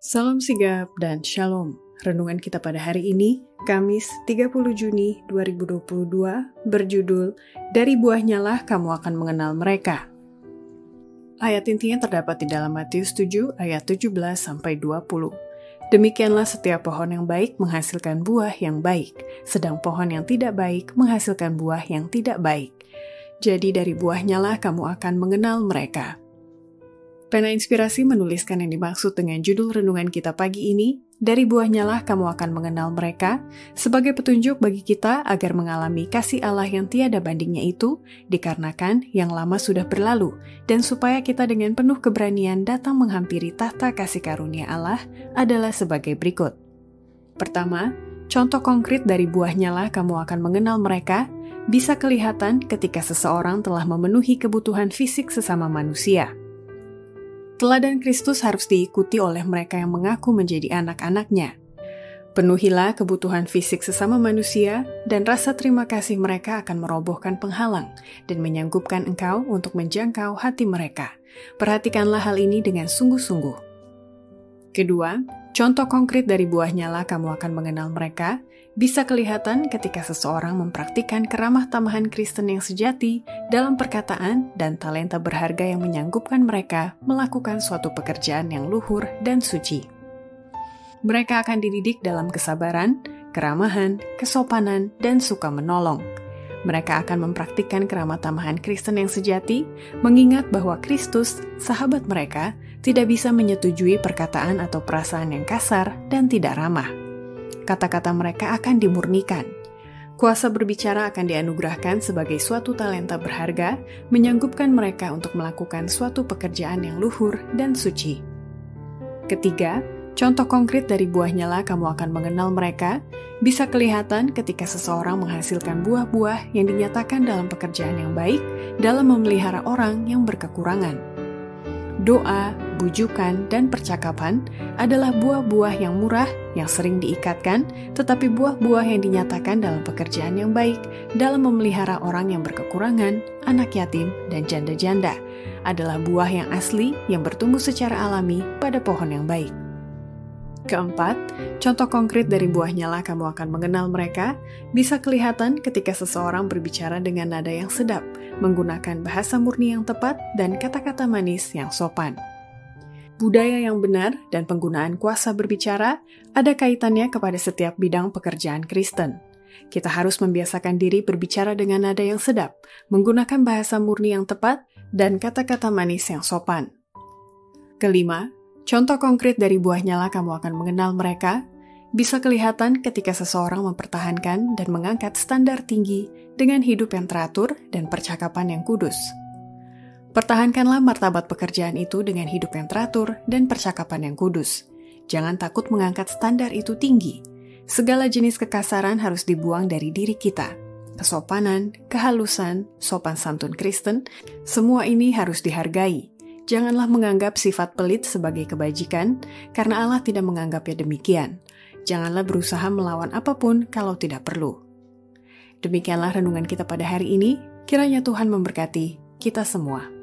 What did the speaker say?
Salam sigap dan shalom. Renungan kita pada hari ini, Kamis 30 Juni 2022, berjudul Dari buahnya lah kamu akan mengenal mereka. Ayat intinya terdapat di dalam Matius 7 ayat 17 sampai 20. Demikianlah setiap pohon yang baik menghasilkan buah yang baik, sedang pohon yang tidak baik menghasilkan buah yang tidak baik. Jadi dari buahnya lah kamu akan mengenal mereka. Pena Inspirasi menuliskan yang dimaksud dengan judul renungan kita pagi ini, dari buahnya lah kamu akan mengenal mereka, sebagai petunjuk bagi kita agar mengalami kasih Allah yang tiada bandingnya itu, dikarenakan yang lama sudah berlalu, dan supaya kita dengan penuh keberanian datang menghampiri tahta kasih karunia Allah adalah sebagai berikut. Pertama, contoh konkret dari buahnya lah kamu akan mengenal mereka, bisa kelihatan ketika seseorang telah memenuhi kebutuhan fisik sesama manusia. Teladan Kristus harus diikuti oleh mereka yang mengaku menjadi anak-anaknya. Penuhilah kebutuhan fisik sesama manusia, dan rasa terima kasih mereka akan merobohkan penghalang dan menyanggupkan engkau untuk menjangkau hati mereka. Perhatikanlah hal ini dengan sungguh-sungguh. Kedua, contoh konkret dari buahnya lah kamu akan mengenal mereka, bisa kelihatan ketika seseorang mempraktikkan keramah tamahan Kristen yang sejati dalam perkataan dan talenta berharga yang menyanggupkan mereka melakukan suatu pekerjaan yang luhur dan suci. Mereka akan dididik dalam kesabaran, keramahan, kesopanan, dan suka menolong. Mereka akan mempraktikkan keramah tamahan Kristen yang sejati, mengingat bahwa Kristus, sahabat mereka, tidak bisa menyetujui perkataan atau perasaan yang kasar dan tidak ramah kata-kata mereka akan dimurnikan. Kuasa berbicara akan dianugerahkan sebagai suatu talenta berharga, menyanggupkan mereka untuk melakukan suatu pekerjaan yang luhur dan suci. Ketiga, contoh konkret dari buahnya lah kamu akan mengenal mereka, bisa kelihatan ketika seseorang menghasilkan buah-buah yang dinyatakan dalam pekerjaan yang baik dalam memelihara orang yang berkekurangan. Doa, bujukan, dan percakapan adalah buah-buah yang murah yang sering diikatkan, tetapi buah-buah yang dinyatakan dalam pekerjaan yang baik dalam memelihara orang yang berkekurangan, anak yatim, dan janda-janda adalah buah yang asli yang bertumbuh secara alami pada pohon yang baik. Keempat, contoh konkret dari buahnya lah kamu akan mengenal mereka, bisa kelihatan ketika seseorang berbicara dengan nada yang sedap, menggunakan bahasa murni yang tepat dan kata-kata manis yang sopan budaya yang benar, dan penggunaan kuasa berbicara ada kaitannya kepada setiap bidang pekerjaan Kristen. Kita harus membiasakan diri berbicara dengan nada yang sedap, menggunakan bahasa murni yang tepat, dan kata-kata manis yang sopan. Kelima, contoh konkret dari buahnya lah kamu akan mengenal mereka, bisa kelihatan ketika seseorang mempertahankan dan mengangkat standar tinggi dengan hidup yang teratur dan percakapan yang kudus. Pertahankanlah martabat pekerjaan itu dengan hidup yang teratur dan percakapan yang kudus. Jangan takut mengangkat standar itu tinggi. Segala jenis kekasaran harus dibuang dari diri kita. Kesopanan, kehalusan, sopan santun Kristen, semua ini harus dihargai. Janganlah menganggap sifat pelit sebagai kebajikan, karena Allah tidak menganggapnya demikian. Janganlah berusaha melawan apa pun kalau tidak perlu. Demikianlah renungan kita pada hari ini. Kiranya Tuhan memberkati kita semua.